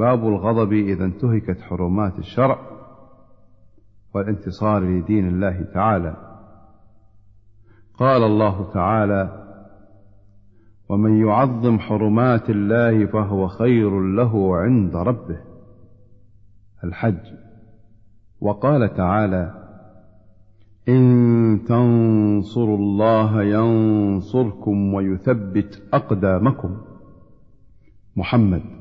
باب الغضب إذا انتهكت حرمات الشرع والانتصار لدين الله تعالى. قال الله تعالى ومن يعظم حرمات الله فهو خير له عند ربه الحج. وقال تعالى إن تنصروا الله ينصركم ويثبت اقدامكم محمد.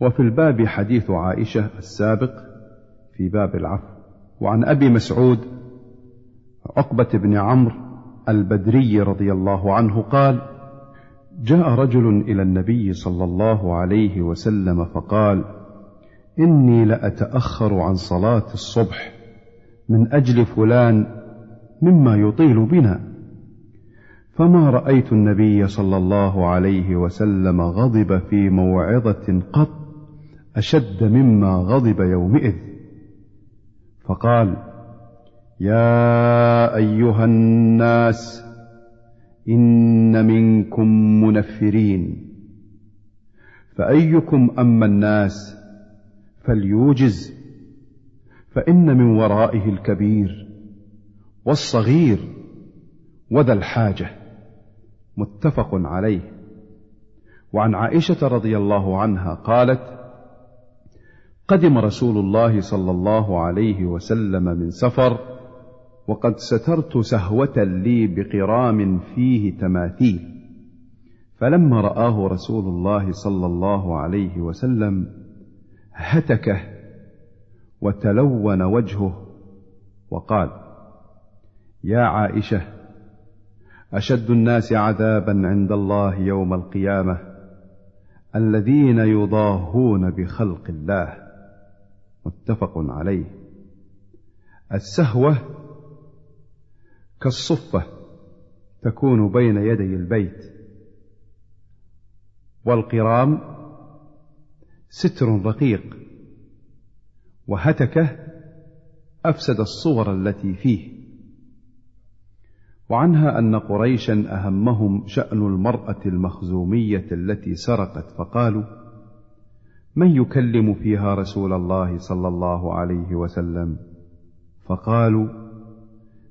وفي الباب حديث عائشة السابق في باب العفو. وعن أبي مسعود عقبة بن عمرو البدري رضي الله عنه قال جاء رجل إلى النبي صلى الله عليه وسلم فقال إني لأتأخر عن صلاة الصبح من أجل فلان مما يطيل بنا. فما رأيت النبي صلى الله عليه وسلم غضب في موعظة قط أشد مما غضب يومئذ. فقال يا أيها الناس إن منكم منفرين. فأيكم أما الناس فليوجز فإن من ورائه الكبير والصغير وذا الحاجة. متفق عليه. وعن عائشة رضي الله عنها قالت قدم رسول الله صلى الله عليه وسلم من سفر وقد سترت سهوة لي بقرام فيه تماثيل. فلما رآه رسول الله صلى الله عليه وسلم هتكه وتلون وجهه وقال يا عائشة أشد الناس عذابا عند الله يوم القيامة الذين يضاهون بخلق الله. متفق عليه. السهوة كالصفة تكون بين يدي البيت. والقرام ستر رقيق. وهتكة أفسد الصور التي فيه. وعنها أن قريشا أهمهم شأن المرأة المخزومية التي سرقت فقالوا من يكلم فيها رسول الله صلى الله عليه وسلم؟ فقالوا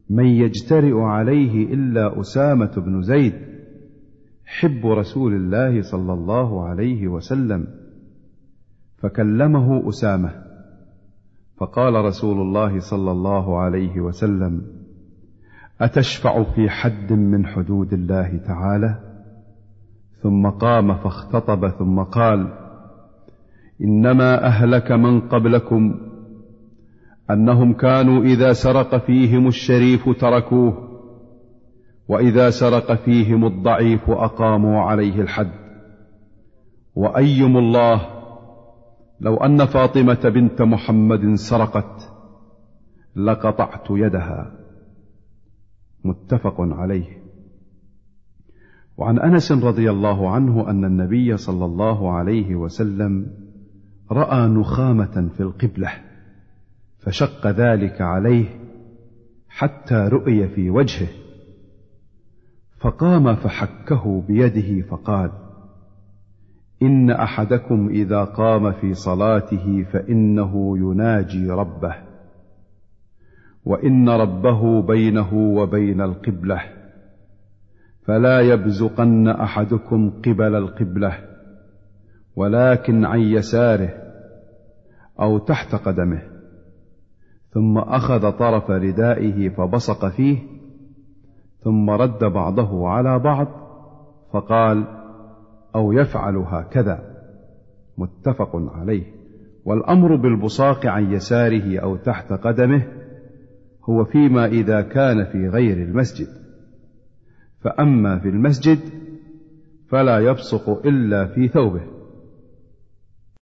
من يجترئ عليه إلا أسامة بن زيد حب رسول الله صلى الله عليه وسلم. فكلمه أسامة. فقال رسول الله صلى الله عليه وسلم أتشفع في حد من حدود الله تعالى؟ ثم قام فاختطب ثم قال إنما أهلك من قبلكم أنهم كانوا إذا سرق فيهم الشريف تركوه وإذا سرق فيهم الضعيف أقاموا عليه الحد. وأيم الله لو أن فاطمة بنت محمد سرقت لقطعت يدها. متفق عليه. وعن أنس رضي الله عنه أن النبي صلى الله عليه وسلم رأى نخامة في القبلة فشق ذلك عليه حتى رؤي في وجهه فقام فحكه بيده فقال إن أحدكم إذا قام في صلاته فإنه يناجي ربه وإن ربه بينه وبين القبلة فلا يبزقن أحدكم قبل القبلة. ولكن عن يساره أو تحت قدمه. ثم أخذ طرف ردائه فبصق فيه ثم رد بعضه على بعض فقال أو يفعل هكذا. متفق عليه. والأمر بالبصاق عن يساره أو تحت قدمه هو فيما إذا كان في غير المسجد. فأما في المسجد فلا يبصق إلا في ثوبه.